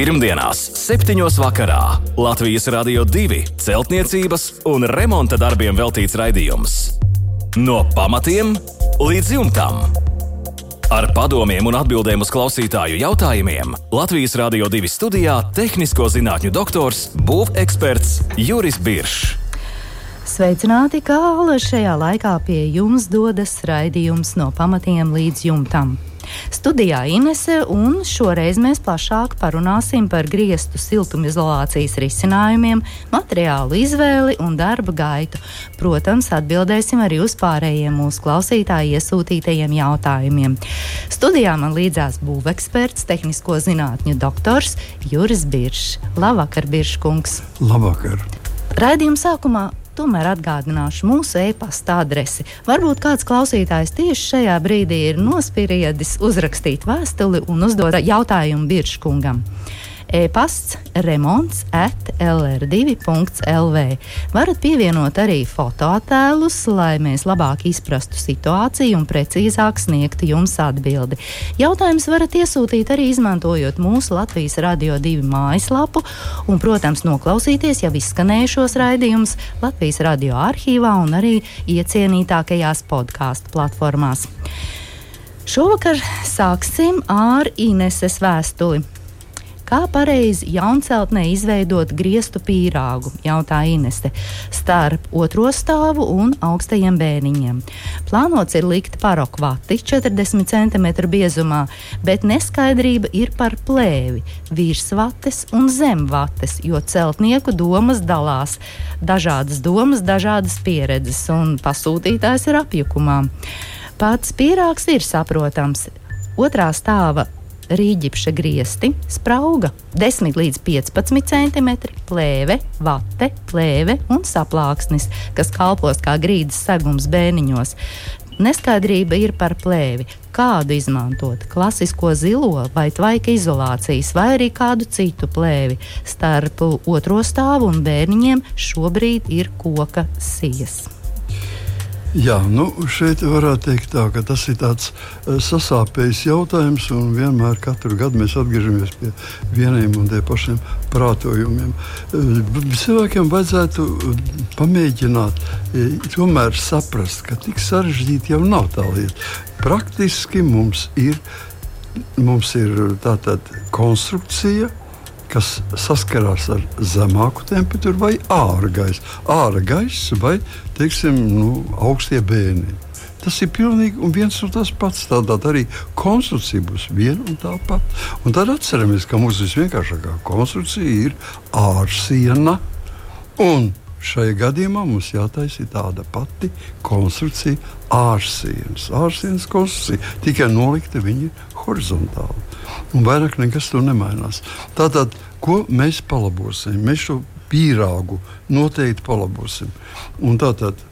Pirmdienās, 7. vakarā Latvijas Rādio 2 celtniecības un remonta darbiem veltīts raidījums. No pamatiem līdz jumtam. Ar padomiem un atbildēm uz klausītāju jautājumiem Latvijas Rādio 2 studijā - tehnisko zinātņu doktors, būveksperts Juris Biršs. Sveicināti, kā šajā laikā pie jums dodas raidījums no pamatiem līdz jumtam. Studijā Inese, un šoreiz mēs plašāk parunāsim par griestu siltumizolācijas risinājumiem, materiālu izvēli un darba gaitu. Protams, atbildēsim arī uz pārējiem mūsu klausītāju iesūtītajiem jautājumiem. Studijā man līdzās būveksperts, tehnisko zinātņu doktors Juris Biršs. Labvakar, Birškungs! Labvakar! Raidījuma sākumā tomēr atgādināšu mūsu e-pasta adresi. Varbūt kāds klausītājs tieši šajā brīdī ir nospiriedis uzrakstīt vēstuli un uzdot jautājumu Birškungam e-pasts remonds at lr2.lv. Varat pievienot arī fotoattēlus, lai mēs labāk izprastu situāciju un precīzāk sniegtu jums atbildi. Jautājums varat iesūtīt arī izmantojot mūsu Latvijas Radio 2 mājaslapu un, protams, noklausīties jau izskanējušos raidījumus Latvijas radio arhīvā un arī iecienītākajās podkāstu platformās. Šovakar sāksim ar Ineses vēstuli. Kā pareizi jaunceltnē izveidot griestu pīrāgu, jautā Inese, starp otro stāvu un augstajiem bēniņiem. Plānots ir likt parokvati 40 cm biezumā, bet neskaidrība ir par plēvi, virsvates un zemvates, jo celtnieku domas dalās. Dažādas domas, dažādas pieredzes, un pasūtītājs ir apjukumā. Pats pīrāgs ir saprotams. Otrā stāva rīģipša griesti, sprauga 10 līdz 15 cm, plēve, vate, plēve un saplāksnis, kas kalpos kā grīdas segums bēniņos. Neskaidrība ir par plēvi. Kādu izmantot? Klasisko zilo vai tvaika izolācijas, vai arī kādu citu plēvi. Starp otro stāvu un bērniņiem šobrīd ir koka sijas. Jā, nu šeit varētu teikt, tā, ka tas ir tāds uh, sasāpējis jautājums, un vienmēr katru gadu mēs atgriežamies pie vieniem un tiem pašiem prātojumiem. Uh, cilvēkiem vajadzētu uh, pamēģināt tomēr saprast, ka tik sarežģīti jau nav tā lieta. Praktiski mums ir, mums ir tātad konstrukcija kas saskarās ar zemāku temperatūru vai ārā gaisa, ārā gaisa vai teiksim, nu, augstie bēni. Tas ir pilnīgi viens un tas pats. Tātad arī konstrukcija būs viena un tā pati. Un tad atceramies, ka mūsu visvienkāršākā konstrukcija ir ārsiena. Un šajā gadījumā mums jātaisa tāda pati konstrukcija, ārsienas. Ārsienas konstrukcija tikai nolikta viņa horizontāli un vairāk nekas tur nemainās. Tātad, ko mēs palabosim? Mēs šo pīrāgu noteikti palabosim. Un tātad, uh,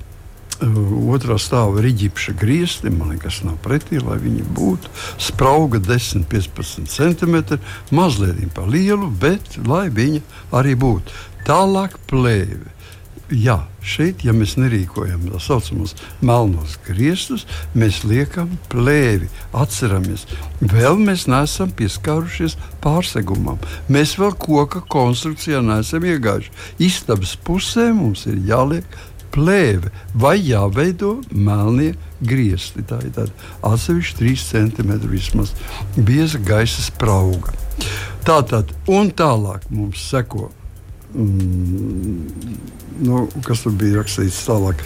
Otrā stāva rīķipša griezti, man liekas, nav pretī, lai viņi būtu. Sprauga 10, 15 cm, mazliet par lielu, bet lai viņa arī būtu. Tālāk plēve jā, šeit, ja mēs nerīkojam tā saucamos melnos griestus, mēs liekam plēvi. Atceramies, vēl mēs neesam pieskārušies pārsegumam. Mēs vēl koka konstrukcijā neesam iegājuši. Istabas pusē mums ir jāliek plēve vai jāveido melnie griezti. Tā ir tāda atsevišķa 3 cm vismaz bieza gaisa sprauga. Tātad, un tālāk mums seko Mm, nu, kas tur bija rakstīts tālāk?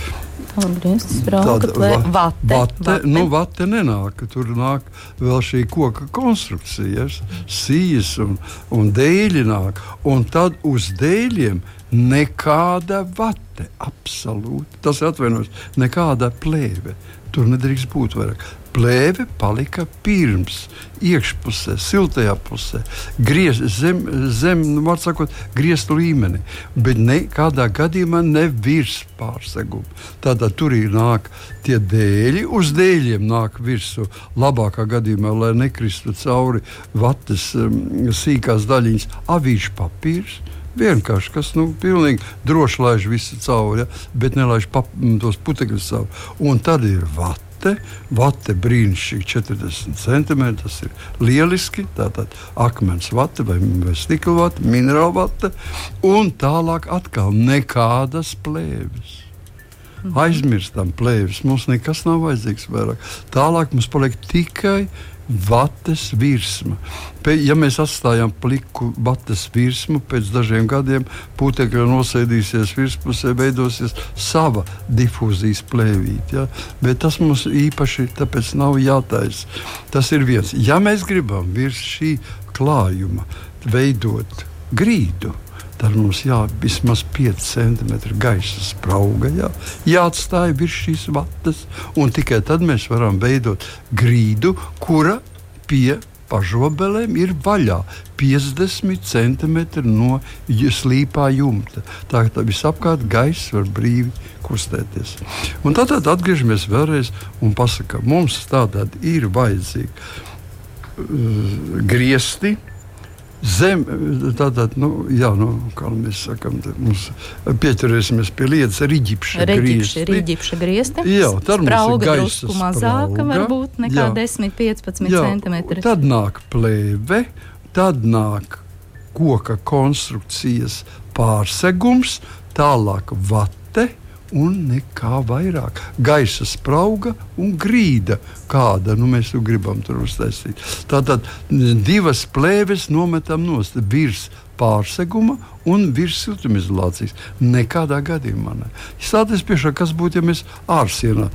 Tāda vate, vate. Nu, vate nenāk. Tur nāk vēl šī koka konstrukcijas, sijas un, un dēļi nāk. Un tad uz dēļiem nekāda vate. Absolūti. Tas atvainojas, nekāda plēve. Tur nedrīkst būt vairāk plēve palika pirms, iekšpusē, siltajā pusē, griez, zem, zem nu, sakot, griestu līmenī, bet nekādā gadījumā ne virs pārseguma. Tātad tur ir nāk tie dēļi, uz dēļiem nāk virsū. Labākā gadījumā, lai nekristu cauri vates um, sīkās daļiņas, avīžu papīrs. Vienkārši, kas nu, pilnīgi droši laiž visu cauri, ja, bet nelaiž pap, tos putekļus cauri. Un tad ir vata vate. Vate brīnišķīgi 40 centimetri. Tas ir lieliski. Tātad akmens vate vai, vai stikla vate, minerāla vate. Un tālāk atkal nekādas plēves. Mhm. Aizmirstam plēvis. Mums nekas nav vajadzīgs vairāk. Tālāk mums paliek tikai vates virsma. Ja mēs atstājam pliku vates virsmu, pēc dažiem gadiem putekļi nosēdīsies virspusē, veidosies sava difūzijas plēvīte. Ja? Bet tas mums īpaši nav jātaisa. Tas ir viens. Ja mēs gribam virs šī klājuma veidot grīdu, tad mums jā, vismaz 5 centimetri gaisa sprauga jā, jāatstāj virs šīs vatas, un tikai tad mēs varam veidot grīdu, kura pie pašobelēm ir vaļā 50 centimetri no slīpā jumta. Tā kā visapkārt gaiss var brīvi kustēties. Un tad atgriežamies vēlreiz un pasakām, mums tādā ir vajadzīgi uh, griezti Zem, tātad, nu, jā, nu, kā mēs sakām, mums pieturēsimies pie lietas riģipša griezti. Riģipša griezti. Jā, tad mums ir gaisa mazāka, varbūt nekā 10-15 cm. Tad nāk plēve, tad nāk koka konstrukcijas pārsegums, tālāk vate un nekā vairāk. Gaisa sprauga un grīda, kāda nu, mēs gribam tur uztaisīt. Tātad divas plēves nometam nost virs pārseguma un virs siltumizolācijas. Nekādā gadījumā ne. Stāties priekšā, kas būtu, ja mēs ārsienā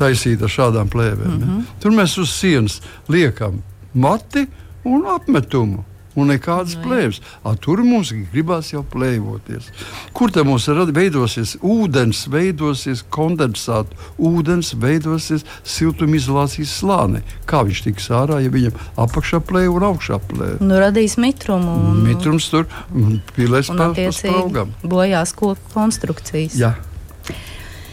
taisītu ar šādām plēvēm. Mm -hmm. Tur mēs uz sienas liekam mati un apmetumu un nekādas nu plēves. A, tur mums gribās jau plēvoties. Kur tad mums veidosies ūdens, veidosies kondensāta, ūdens veidosies siltumizolācijas slānī? Kā viņš tiks ārā, ja viņam apakšā plēva un augšā plēva? Nu, radīs mitrumu. Un... Mitrums tur pilēs pa, pa spraugam. Bojās koku konstrukcijas. Jā.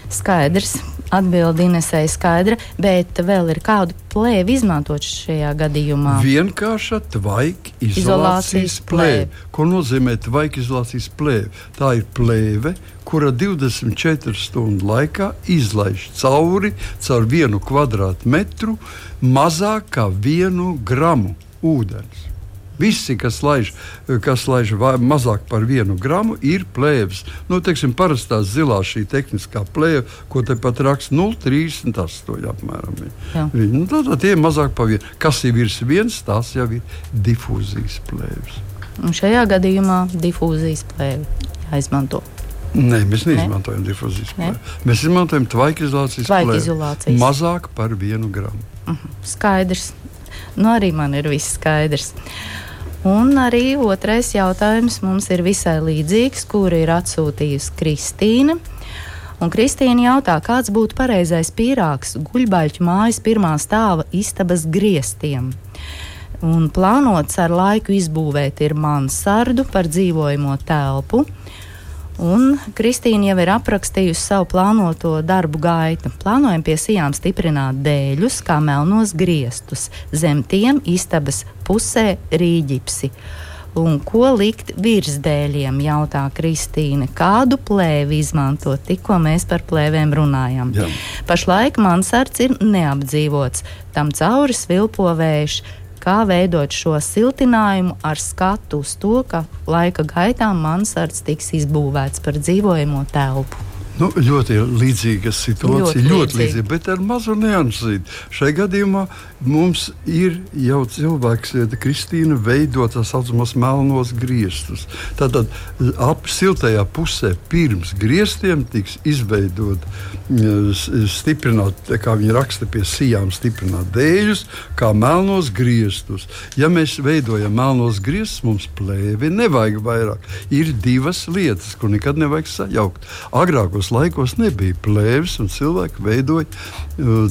Skaidrs atbildi Inesai skaidra, bet vēl ir kādu plēvi izmantot šajā gadījumā? Vienkārša tvaika izolācijas, plēve. Ko nozīmē tvaika izolācijas plēve? Tā ir plēve, kura 24 stundu laikā izlaiž cauri caur vienu kvadrātmetru mazāk kā vienu gramu ūdens. Visi, kas laiž, kas laiž mazāk par vienu gramu, ir plēves. Nu, teiksim, parastā zilā šī tehniskā plēve, ko te pat raksta 0,38 apmēram. Nu, tad tie ir mazāk par vienu. Kas ir virs viens, tās jau ir difūzijas plēves. Un šajā gadījumā difūzijas plēve jāizmanto. Nē, mēs neizmantojam ne? difūzijas plēvi. Mēs izmantojam tvaika izolācijas plēvi. Mazāk par vienu gramu. Uh mhm. -huh. Skaidrs. Nu, arī man ir viss skaidrs. Un arī otrais jautājums mums ir visai līdzīgs, kuru ir atsūtījusi Kristīna. Un Kristīna jautā, kāds būtu pareizais pīrāgs guļbaļķu mājas pirmā stāva istabas griestiem. Un plānots ar laiku izbūvēt ir mansardu par dzīvojamo telpu, Un Kristīna jau ir aprakstījusi savu plānoto darbu gaitu. Plānojam pie sijām stiprināt dēļus, kā melnos griestus, zem tiem istabas pusē rīģipsi. Un ko likt virs dēļiem, jautā Kristīne. Kādu plēvi izmantot? Tikko mēs par plēvēm runājam. Jā. Pašlaik mansards ir neapdzīvots, tam cauri svilpo vējš kā veidot šo siltinājumu ar skatu uz to, ka laika gaitā mansards tiks izbūvēts par dzīvojamo telpu. Nu, ļoti līdzīga situācija, ļoti, ļoti līdzīga, bet ar mazu niansīti. Šai gadījumā mums ir jau cilvēks, Kristīna, veidot tā saucamos melnos griestus. Tātad ap siltajā pusē pirms griestiem tiks izveidot, stiprināt, kā viņi raksta pie sijām, stiprināt dēļus, kā melnos griestus. Ja mēs veidojam melnos griestus, mums plēvi nevajag vairāk. Ir divas lietas, ko nekad nevajag sajaukt. Agrākos laikos nebija plēves, un cilvēki veidoja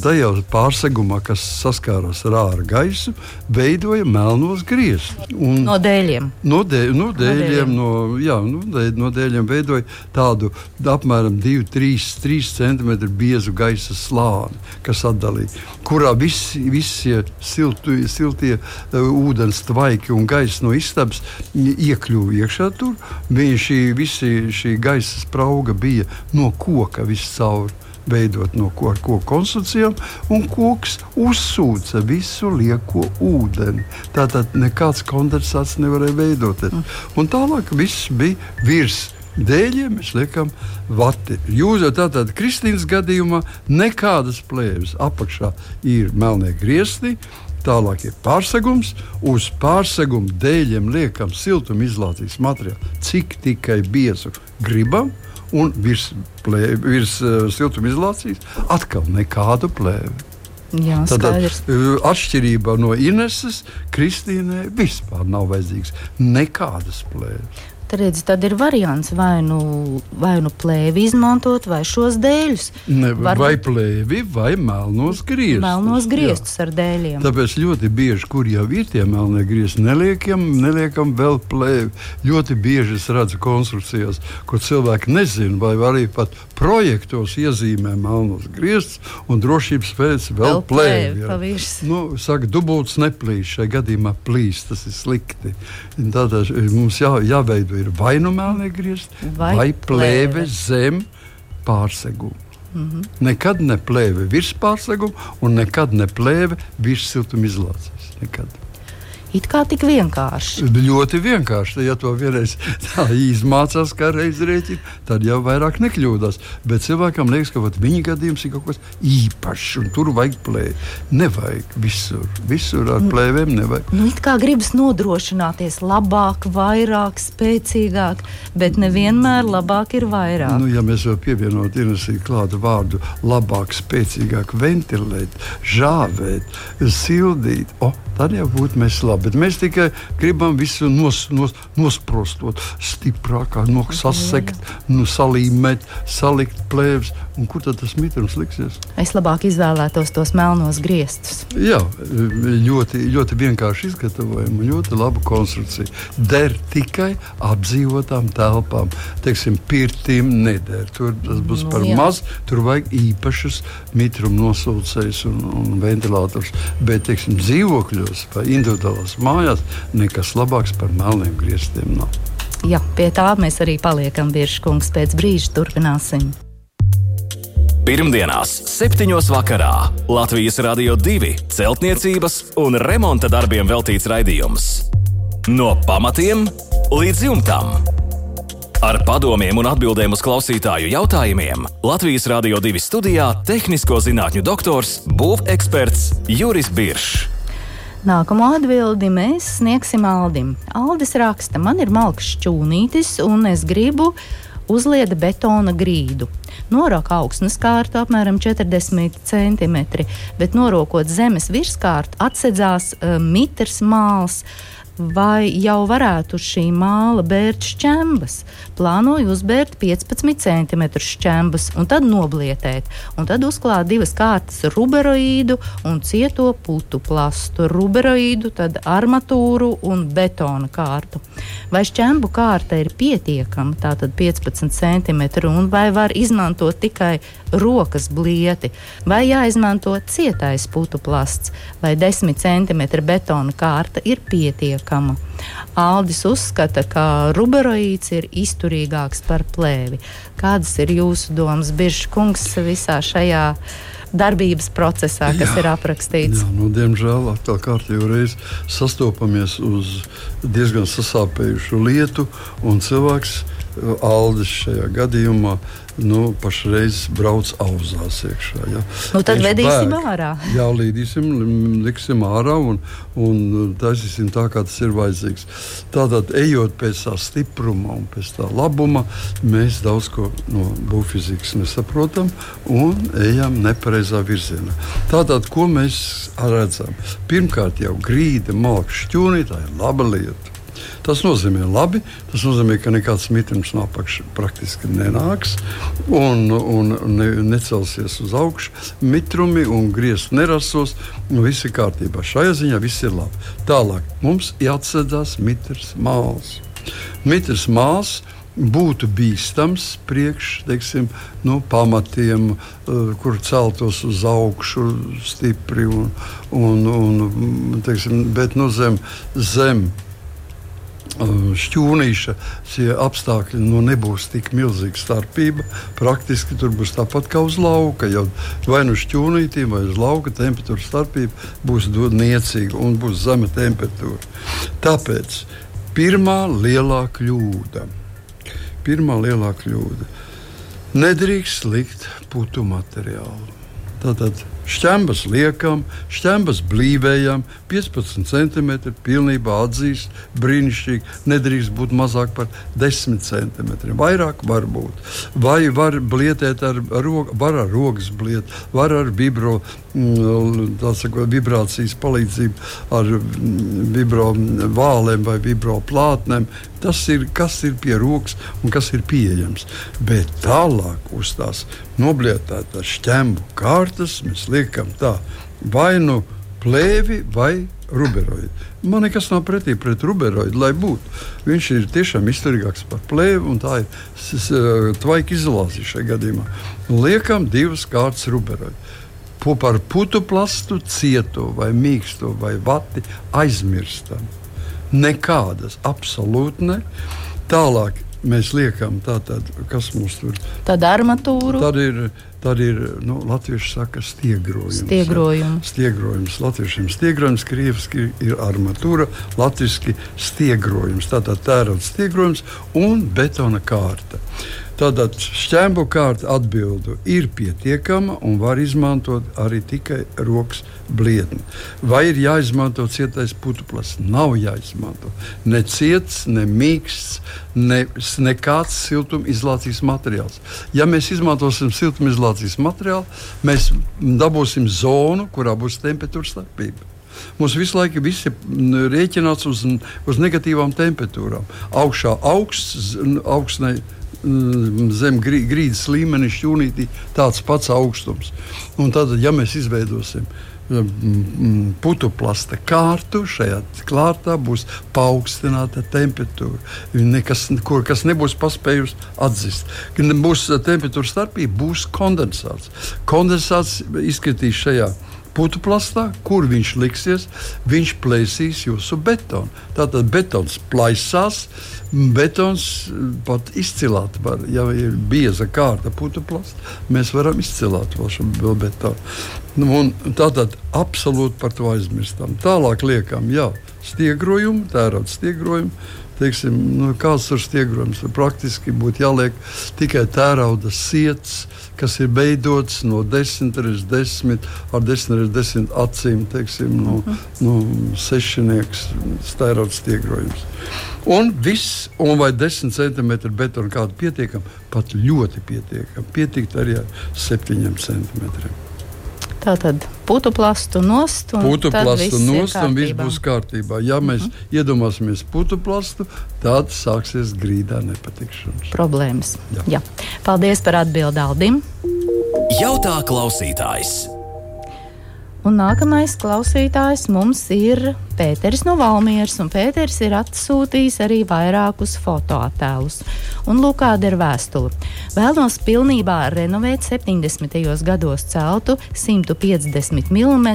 tajā pārsegumā, kas saskārās ar ārā gaisu, veidoja melnos griestus. No dēļiem. No, dē, no dēļiem, no, jā, no, dēļ, no dēļiem veidoja tādu apmēram 2-3 cm biezu gaisa slāni, kas atdalīja, kurā visi, visi siltu, siltie uh, ūdens tvaiki un gaisa no istabas iekļuva iekšā tur. Viņa šī, visi, šī gaisa sprauga bija no no koka viscaur. Veidot no ko, koku konstrukcijām, un koks uzsūca visu lieko ūdeni. Tātad nekāds kondensāts nevarēja veidoties. Mm. Un tālāk viss bija virs dēļiem mēs liekam vati. Jūs jau tādā Kristīnas gadījumā nekādas plēves apakšā ir melnie griezti. Tālāk ir pārsegums. Uz pārseguma dēļiem liekam siltumizolācijas materiālu, cik tikai biezu gribam. Un virs, plē, virs uh, siltumizolācijas atkal nekādu plēvi. Jā, Tad, uh, atšķirībā no Ineses, Kristīnai vispār nav vajadzīgs nekādas plēves. Tad, redz, tad ir variants vai nu, vai nu plēvi izmantot, vai šos dēļus. Ne, Varbūt... Vai plēvi, vai melnos griestus. Melnos griestus jā. ar dēļiem. Tāpēc ļoti bieži, kur jau ir tie melnie griezti, neliekam, neliekam vēl plēvi. Ļoti bieži es redzu konstrukcijās, kur cilvēki nezina, vai arī pat projektos iezīmē melnos griestus un drošības pēc vēl, vēl plēvi. plēvi nu, saka, dubults neplīst, šajā gadījumā plīst, tas ir slikti. Tātad mums jā, jāveido ir vai nu melnie griezti, vai, vai plēve, plēve zem pārseguma. Mm -hmm. Nekad ne plēve virs pārseguma un nekad ne plēve virs siltumizolācijas. Nekad. It kā tik vienkārši. Ļoti vienkārši. Ja to vienreiz tā izmācās, kā reizē rēķina, tad jau vairāk nekļūdās. Bet cilvēkam liekas, ka viņa gadījums ir kaut kas īpašs, un tur vajag plēvi. Nevajag visur. Visur ar nu, plēvēm nevajag. Nu, it kā gribas nodrošināties labāk, vairāk, spēcīgāk, bet nevienmēr labāk ir vairāk. Nu, ja mēs vēl pievienot Inesī klātu vārdu labāk, spēcīgāk, ventilēt, žāvēt, sildīt, oh, tad jau būtu mēs labi bet mēs tikai gribam visu nos, nos, nosprostot, stiprāk, sasekt, nu, salīmēt, salikt plēves. Un kur tad tas mitrums liksies? Es labāk izvēlētos tos melnos griestus. Jā, ļoti, ļoti vienkārši izgatavojama, ļoti laba konstrukcija. Der tikai apdzīvotām telpām. Teiksim, pirtīm neder. Tur tas būs nu, par jā. maz. Tur vajag īpašus mitruma nosaucējus un, un ventilators. Bet, teiksim, dzīvokļos vai individuālās mājās nekas labāks par melniem griestiem nav. Jā, pie tā mēs arī paliekam. Virskungs pēc brīža turpināsim. Pirmdienās, 7. vakarā Latvijas Rādio 2 celtniecības un remonta darbiem veltīts raidījums. No pamatiem līdz jumtam. Ar padomiem un atbildēm uz klausītāju jautājumiem Latvijas Rādio 2 studijā - tehnisko zinātņu doktors, būveksperts Juris Biršs. Nākamo atbildi mēs sniegsim Aldim. Aldis raksta, man ir malks šķūnītis, un es gribu uzlieda betona grīdu. Noraka augsnes kārta apmēram 40 cm, bet norokot zemes virskārtu atsedzās uh, mitrs māls. Uh, vai jau varētu šī māla bērt šķembas. Plānoju uzbērt 15 cm šķembas un tad noblietēt, un tad uzklāt divas kārtas ruberoīdu un cieto putu plastu, ruberoīdu, tad armatūru un betona kārtu. Vai šķembu kārta ir pietiekama, tātad 15 cm, un vai var izmantot tikai rokas blieti, vai jāizmanto cietais putu plasts, vai 10 cm betona kārta ir pietiekama pietiekama. Aldis uzskata, ka ruberoīds ir izturīgāks par plēvi. Kādas ir jūsu domas, Biržs kungs, visā šajā? darbības procesā, kas jā, ir aprakstīts. Jā, nu, diemžēl atkal kārtīgi reiz sastopamies uz diezgan sasāpējušu lietu, un cilvēks Aldis šajā gadījumā nu, pašreiz brauc auzās iekšā. Ja. Nu, tad Tieši vedīsim bēg. ārā. Jā, līdīsim, liksim ārā un, un taisīsim tā, kā tas ir vajadzīgs. Tātad, ejot pēc tā stipruma un pēc tā labuma, mēs daudz ko no būvfizikas nesaprotam un ejam nepareizā virzienā. Tātad, ko mēs redzam? Pirmkārt, jau grīda, malka, šķūnī, tā ir laba lieta. Tas nozīmē labi. Tas nozīmē, ka nekāds mitrums no apakšas praktiski nenāks un, un ne, necelsies uz augšu. Mitrumi un griezt nerasos. Nu, viss ir kārtībā. Šajā ziņā viss ir labi. Tālāk mums jāatsedzās mitrs māls. Mitrs māls būtu bīstams priekš teiksim, nu, pamatiem, uh, kur celtos uz augšu stipri. Un, un, un, teiksim, bet nu, zem, zem šķūnīša apstākļi nu, nebūs tik milzīga starpība. Praktiski tur būs tāpat kā uz lauka. Jau vai nu šķūnītī, vai uz lauka temperatūra starpība būs niecīga un būs zema temperatūra. Tāpēc pirmā lielā kļūda. Pirmā lielā kļūda. Nedrīkst likt putu materiālu. Tātad Šķembas liekam, šķembas blīvējam, 15 cm. Pilnībā atzīst, brīnišķīgi. Nedrīkst būt mazāk par 10 cm. Vairāk var būt. Vai var blietēt ar, roku, var ar rokas bliet, var ar vibro, mm, saka, vibrācijas palīdzību, ar mm, vibro vālēm vai vibro plātnēm. Tas ir kas ir pie rokas un kas ir pieejams. Bet tālāk uz tās noblietētās šķembu kārtas mēs liekam tā, vai nu plēvi vai ruberoidi. Man nekas nav pretī pret ruberoidu, lai būtu. Viņš ir tiešām izturīgāks par plēvi, un tā ir tvaika izolācija šajā gadījumā. Liekam divas kārtas ruberoidi. Par putu plastu, cietu vai mīkstu vai vati aizmirstam. Nekādas, absolūti ne. Tālāk mēs liekam, tātad, kas mums tur ir. Tāda armatūra. Tad ir Tad ir nu, latviešu saka, stiegrojums. Stiegrojums. stiegrojums. Latviešiem stiegrojums, krieviski ir armatūra, latviešu stiegrojums. Tātad tērauds stiegrojums un betona kārta. Tātad šķēmu kārta atbildu ir pietiekama un var izmantot arī tikai rokas blietni. Vai ir jāizmanto cietais puteklis? Nav jāizmanto. Ne ciets, ne mīksts, ne, nekāds siltumizolācijas materiāls. Ja mēs izmantosim siltumizolācijas materiālu, mēs dabūsim zonu, kurā būs temperatūra starpība. Mums visu laiku viss ir rēķināts uz, uz negatīvām temperatūrām. Augšā augsts, augstnē zem grīdas līmeņa šķūnītī tāds pats augstums. Un tad, ja mēs izveidosim mm, mm, putuplasta kārtu, šajā kārtā būs paaugstināta temperatūra, nekas, kur, kas nebūs paspējusi atzīt. Būs temperatūra starpība, būs kondensāts. Kondensāts izskatīs šajā putu plastā, kur viņš liksies, viņš plēsīs jūsu betonu. Tātad betons plaisās, betons pat izcilāt var. Ja ir bieza kārta plasta, mēs varam izcilāt šo betonu. Nu, tātad absolūti par to aizmirstam. Tālāk liekam, jā, stiegrojumu, tērauda stiegrojumu teiksim, nu, kāds ir stiegrojums. Praktiski būtu jāliek tikai tērauda sirds, kas ir veidots no 10 līdz 10, ar 10 līdz 10 acīm, teiksim, no, no sešnieks tērauda stiegrojums. Un viss, un vai 10 centimetri betona kāda pietiekama, pat ļoti pietiekama. Pietikt arī ar 7 centimetriem. Tātad putu plastu nost, un putu plastu nost, un viss būs kārtībā. Ja mēs uh mhm. -huh. iedomāsimies putu plastu, tad sāksies grīdā nepatikšanas. Problēmas. Jā. Jā. Paldies par atbildi Aldim. Jautā klausītājs. Un nākamais klausītājs mums ir Pēters no Valmieras. Pēters ir atsūtījis arī vairākus fotoattēlus. Un lūk, kāda ir vēstule. Vēlos pilnībā renovēt 70. gados celtu 150 mm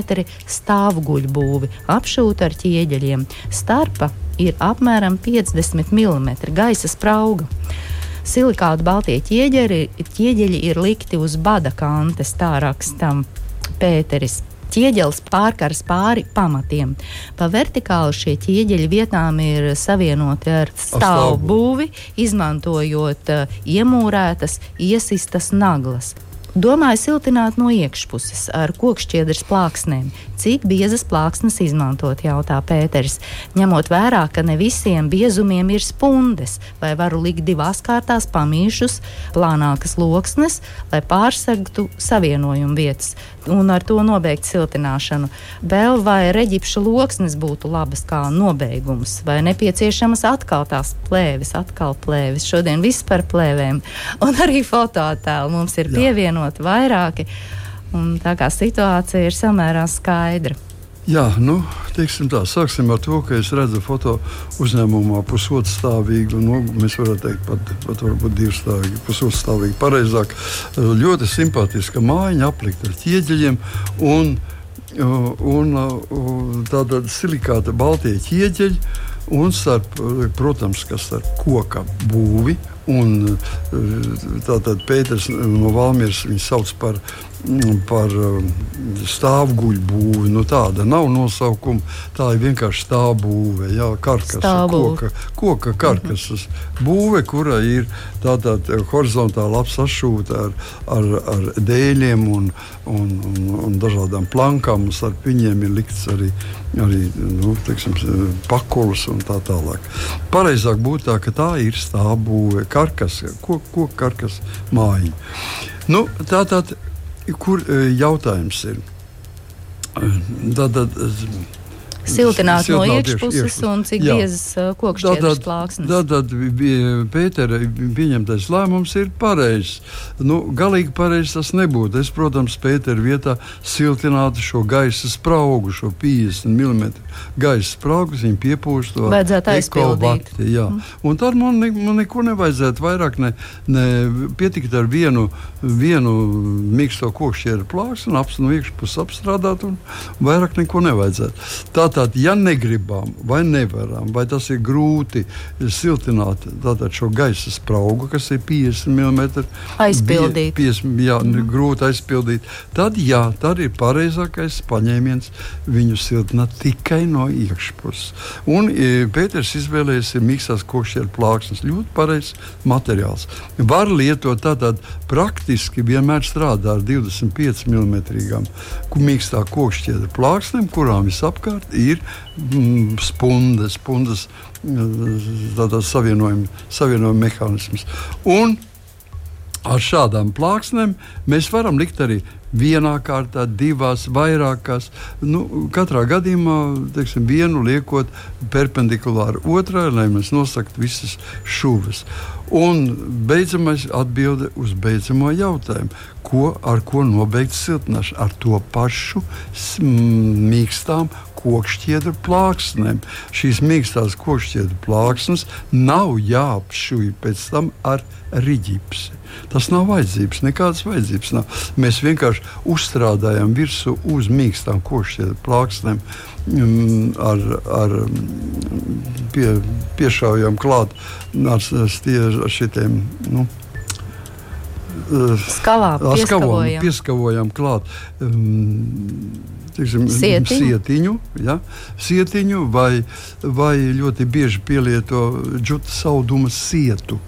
stāvguļu būvi, apšūtu ar ķieģeļiem. Starpa ir apmēram 50 mm gaisa sprauga. Silikāta baltie ķieģeļi, ķieģeļi ir likti uz bada kantes, tā rakstam Pēteris ķieģelis pārkars pāri pamatiem. Pa vertikāli šie ķieģeļi vietām ir savienoti ar stāvbūvi, izmantojot uh, iemūrētas, iesistas naglas. Domāju siltināt no iekšpuses ar kokšķiedras plāksnēm. Cik biezas plāksnes izmantot, jautā Pēters. Ņemot vērā, ka ne visiem biezumiem ir spundes, vai varu likt divās kārtās pamīšus, plānākas loksnes, lai pārsegtu savienojumu vietas un ar to nobeigt siltināšanu. Vēl vai reģipša loksnes būtu labas kā nobeigums, vai nepieciešamas atkal tās plēves, atkal plēves. Šodien viss par plēvēm. Un arī fotoattēlu mums ir pievienoti vairāki. Un tā kā situācija ir samērā skaidra. Jā, nu, tā, sāksim ar to, ka es redzu foto uzņēmumā pusotstāvīgu, nu, mēs varētu teikt, pat, pat varbūt divstāvīgu, pusotstāvīgu, pareizāk. Ļoti simpātiska mājiņa aplikta ar ķieģeļiem un, un, un tāda silikāta baltie ķieģeļi Un, starp, protams, ka starp koka būvi un tātad Pēters no Valmieras viņu sauc par par um, stāvguļu būvi. Nu, tāda nav nosaukuma. Tā ir vienkārši stāvbūve, jā, karkas, koka, koka karkasas mm -hmm. būve, kura ir tādā horizontāli apsašūta ar, ar, ar dēļiem un, un, un, un dažādām plankām. Ar viņiem ir likts arī, arī nu, teiksim, pakulis un tā tālāk. Pareizāk būtu tā, ka tā ir stāvbūve, karkas, koka ko karkas mājiņa. Nu, tā tad kur e, jautājums ir? Tad, tad, siltināt no iekšpuses un cik biezas uh, kokšķietas plāksnes. Tad, tad Pētera pieņemtais lēmums ir pareizs. Nu, galīgi pareizs tas nebūtu. Es, protams, Pētera vietā siltinātu šo gaisa spraugu, šo 50 mm gaisa spraugu, viņu piepūst to aizpildīt. Jā. Mm. Un tad man, man neko nevajadzētu vairāk, ne, ne pietikt ar vienu, vienu mīksto kokšķieru plāksni, ap no iekšpuses apstrādāt un vairāk neko nevajadzētu. Tā Tātad, ja negribam vai nevaram, vai tas ir grūti siltināt šo gaisa spraugu, kas ir 50 mm, aizpildīt. 50, jā, mm. grūti aizpildīt, tad, jā, tad ir pareizākais paņēmiens viņu siltināt tikai no iekšpuses. Un e, Pēters izvēlējies mikstās kokšķieru plāksnes. Ļoti pareizs materiāls. Var lietot tātad praktiski vienmēr strādā ar 25 mm mīkstā kokšķieru plāksnēm, kurām visapkārt ir mm, spundas, spundas savienojuma, savienojuma mehānisms. Un ar šādām plāksnēm mēs varam likt arī vienā kārtā, divās, vairākās. Nu, katrā gadījumā teiksim, vienu liekot perpendikulāri otrai, lai mēs nosaktu visas šuvis. Un beidzamais atbilde uz beidzamo jautājumu. Ko, ar ko nobeigt siltināšanu? Ar to pašu mīkstām kokšķiedru plāksnēm. Šīs mīkstās kokšķiedru plāksnes nav jāapšuj pēc tam ar riģipsi. Tas nav vajadzības, nekādas vajadzības nav. Mēs vienkārši uzstrādājam virsmu uz mīkstām kokšķiedru plāksnēm. Mm, ar, ar mm, pie, piešaujam klāt ar, ar šitiem nu, skalām, pieskavojam. pieskavojam klāt. Um, teiksim, sietiņu, sietiņu, ja, sietiņu vai, vai ļoti bieži pielieto džuta sauduma sietu.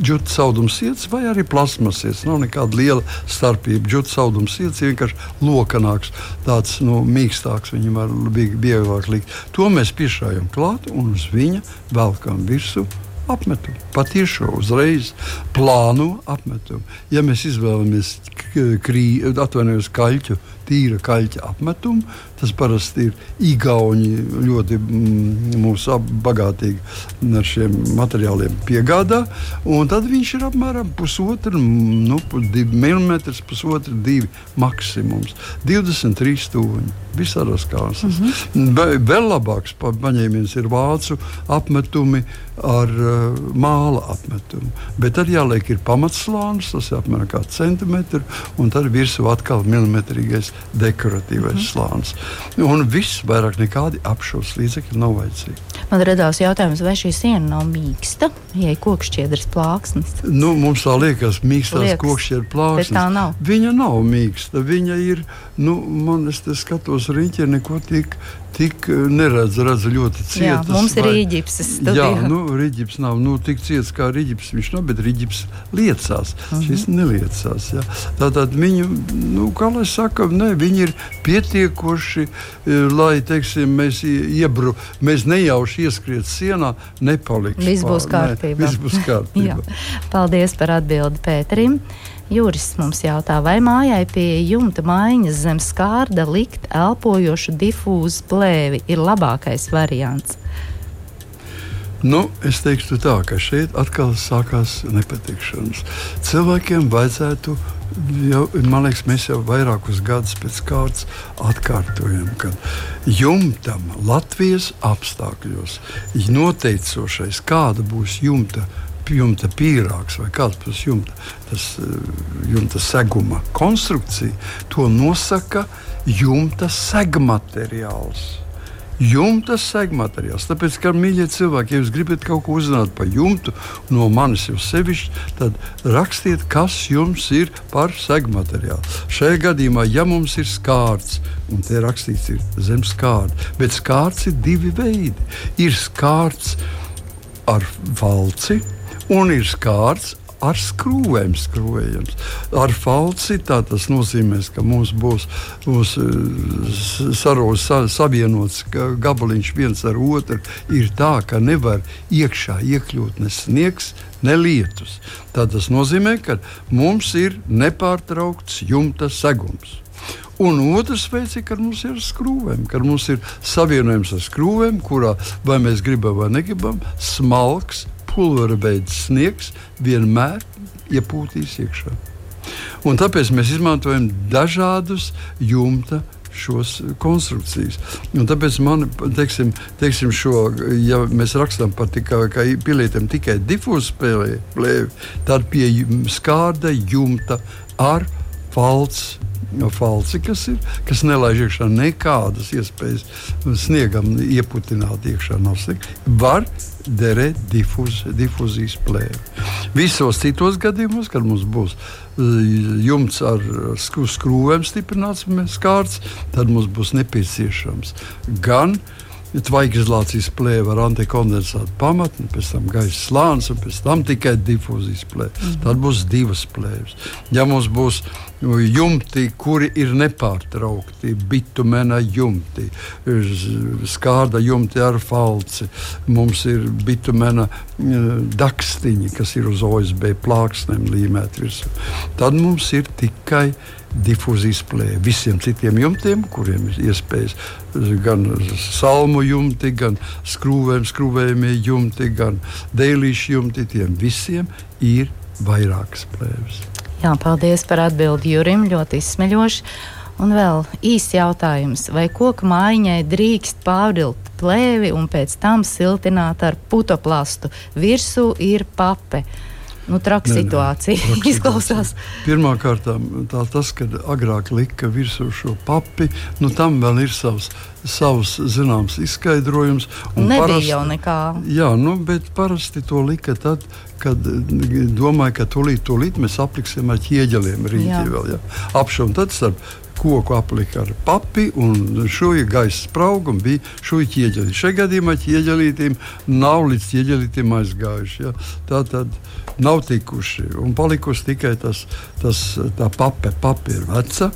Džuta saudums sirds vai arī plasmas sirds. Nav nekāda liela starpība. Džuta saudums sirds ir vienkārši lokanāks, tāds nu, mīkstāks, viņam var vieglāk likt. To mēs piešājam klāt un uz viņa velkam virsmu apmetumu. Patiešo uzreiz plānu apmetumu. Ja mēs izvēlamies krī, kaļķu, tīra kaļķa apmetumu, Tas parasti ir Igauni ļoti mūsu bagātīgi ar šiem materiāliem piegādā. Tad viņš ir apmēram pusotru, nu, mm, pusotru, divi maksimums. 23 stūņi. Visādas kārtas. Mm -hmm. Vēl labāks paņēmiens ir vācu apmetumi ar uh, māla apmetumu. Bet tad jāliek ir pamatslānis, tas ir apmēram centimetrs, un tad virsū atkal milimetrīgais dekoratīvais mm -hmm. slānis. Un viss vairāk nekādi apšūs līdzekļi nav vajadzīgi. Man radās jautājums, vai šī siena nav mīksta, ja ir kokšķiedras plāksnes? Nu, mums tā liekas, mīkstās kokšķiedras plāksnes. Bet tā nav. Viņa nav mīksta. Viņa ir, nu, man es skatos riņķi, neko tik tik eh, neredz, redz ļoti cietas. Jā, mums ir rīģips. Jā, nu, rīģips nav nu, tik ciets kā rīģips. Viņš nav, bet rīģips liecās. Uh -huh. Šis neliecās. Jā. Tātad viņu, nu, kā lai saka, ne, viņi ir pietiekoši, eh, lai, teiksim, mēs iebru, mēs nejauši ieskriet sienā, nepaliks. Viss būs kārtībā. Ne, viss būs kārtībā. Paldies par atbildi Pēterim. Juris mums jautā, vai mājai pie jumta maiņas zem skārda likt elpojošu difūzu plēvi ir labākais variants. Nu, es teiktu tā, ka šeit atkal sākās nepatikšanas. Cilvēkiem vajadzētu jau, man liekas, mēs jau vairākus gadus pēc kārtas atkārtojam, ka jumtam Latvijas apstākļos noteicošais, kāda būs jumta jumta pīrāgs vai kāds būs jumta, tas, eh, jumta seguma konstrukcija, to nosaka jumta segmateriāls. Jumta segmateriāls. Tāpēc, ka, mīļie cilvēki, ja jūs gribat kaut ko uzzināt par jumtu, no manis jau sevišķi, tad rakstiet, kas jums ir par segmateriālu. Šajā gadījumā, ja mums ir skārts, un te rakstīts, ir zem skārta, bet skārts ir divi veidi. Ir skārts ar valci, un ir skārts ar skrūvēm skrūvējams. Ar falci tas nozīmē, ka mums būs, būs saros, sa, savienots gabaliņš viens ar otru. Ir tā, ka nevar iekšā iekļūt ne sniegs, ne lietus. Tad tas nozīmē, ka mums ir nepārtraukts jumta segums. Un otrs veids ir, kad mums ir skrūvēm, kad mums ir savienojums ar skrūvēm, kurā vai mēs gribam vai negribam, smalks, pulvera veids sniegs vienmēr iepūtīs iekšā. Un tāpēc mēs izmantojam dažādus jumta šos konstrukcijas. Un tāpēc man, teiksim, teiksim šo, ja mēs rakstām par tikai, pilietim tikai difūzu plēvi, tad pie skārda jumta ar falts falci, kas ir, kas nelaiž iekšā nekādas iespējas sniegam ieputināt iekšā. Var derēt difuz, difuzijas plēvi. Visos citos gadījumos, kad mums būs eh, jumts ar skrūvēm stiprināts skārts, tad mums būs nepieciešams gan tvaikizolācijas plēve ar antikondensātu pamatni, pēc tam gaisa slānis un pēc tam tikai difūzijas plēve. Mm. Tad būs divas plēves. Ja mums būs jumti, kuri ir nepārtraukti, bitumena jumti, skārda jumti ar falci, mums ir bitumena dakstiņi, kas ir uz OSB plāksnēm līmēti virsū, tad mums ir tikai difūzijas plēve. Visiem citiem jumtiem, kuriem ir iespējas gan salmu jumti, gan skrūvēm, skrūvējumie jumti, gan dēlīšu jumti, tiem visiem ir vairākas plēves. Jā, paldies par atbildi Jurim, ļoti izsmeļoši. Un vēl īsts jautājums, vai koku mājiņai drīkst pārvilkt plēvi un pēc tam siltināt ar putoplastu? Virsū ir pape. Nu, traka situācija ne, traka izklausās. Pirmkārt, tā, tas, kad agrāk lika virsū šo papi, nu, tam vēl ir savs, savs zināms izskaidrojums. Nebija parasti, jau nekā. Jā, nu, bet parasti to lika tad, kad domāju, ka tūlīt, tūlīt mēs apliksim ar ķieģeliem rītī vēl. Jā. Apšaum tad starp koku aplika ar papi un šūja gaisa spraugu un bija šūja ķieģelīte. Šajā gadījumā ķieģelītim nav līdz ķieģelītim aizgājuši. Ja? Tā tad nav tikuši un palikusi tikai tas, tas tā pape, papi ir veca.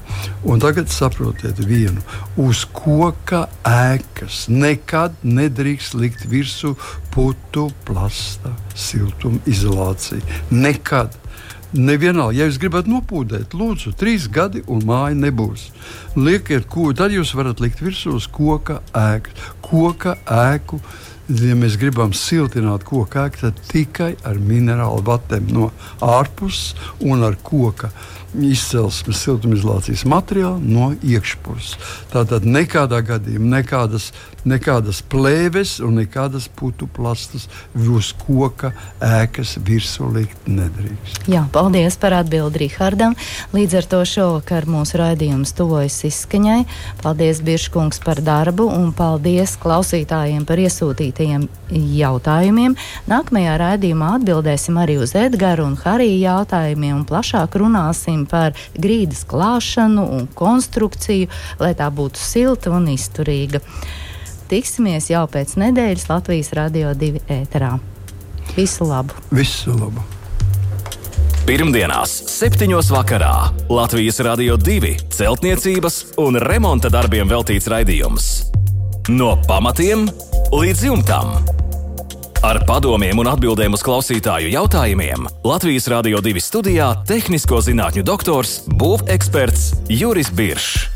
Un tagad saprotiet vienu, uz koka ēkas nekad nedrīkst likt virsū putu plasta siltumizolācija. Nekad. Nevienalga, ja jūs gribat nopūdēt, lūdzu, trīs gadi un māja nebūs. Liekiet, ko tad jūs varat likt virsū uz koka ēku. Koka ēku, ja mēs gribam siltināt koka ēku, tad tikai ar minerālu vatiem no ārpuses un ar koka izcelsmes siltumizolācijas materiālu no iekšpuses. Tātad nekādā gadījumā nekādas, nekādas plēves un nekādas putu plastas uz koka ēkas virsū likt nedrīkst. Jā, paldies par atbildi Rihardam. Līdz ar to šovakar mūsu raidījums tuvojas izskaņai. Paldies Biržkungs par darbu un paldies klausītājiem par iesūtītajiem jautājumiem. Nākamajā raidījumā atbildēsim arī uz Edgara un Harija jautājumiem un plašāk runāsim par grīdas klāšanu un konstrukciju, lai tā būtu silta un izturīga. Tiksimies jau pēc nedēļas Latvijas Radio 2 ēterā. Visu labu! Visu labu! Pirmdienās, 7. vakarā Latvijas Rādio 2 celtniecības un remonta darbiem veltīts raidījums. No pamatiem līdz jumtam! Ar padomiem un atbildēm uz klausītāju jautājumiem Latvijas Rādio 2 studijā - tehnisko zinātņu doktors, būveksperts Juris Biršs.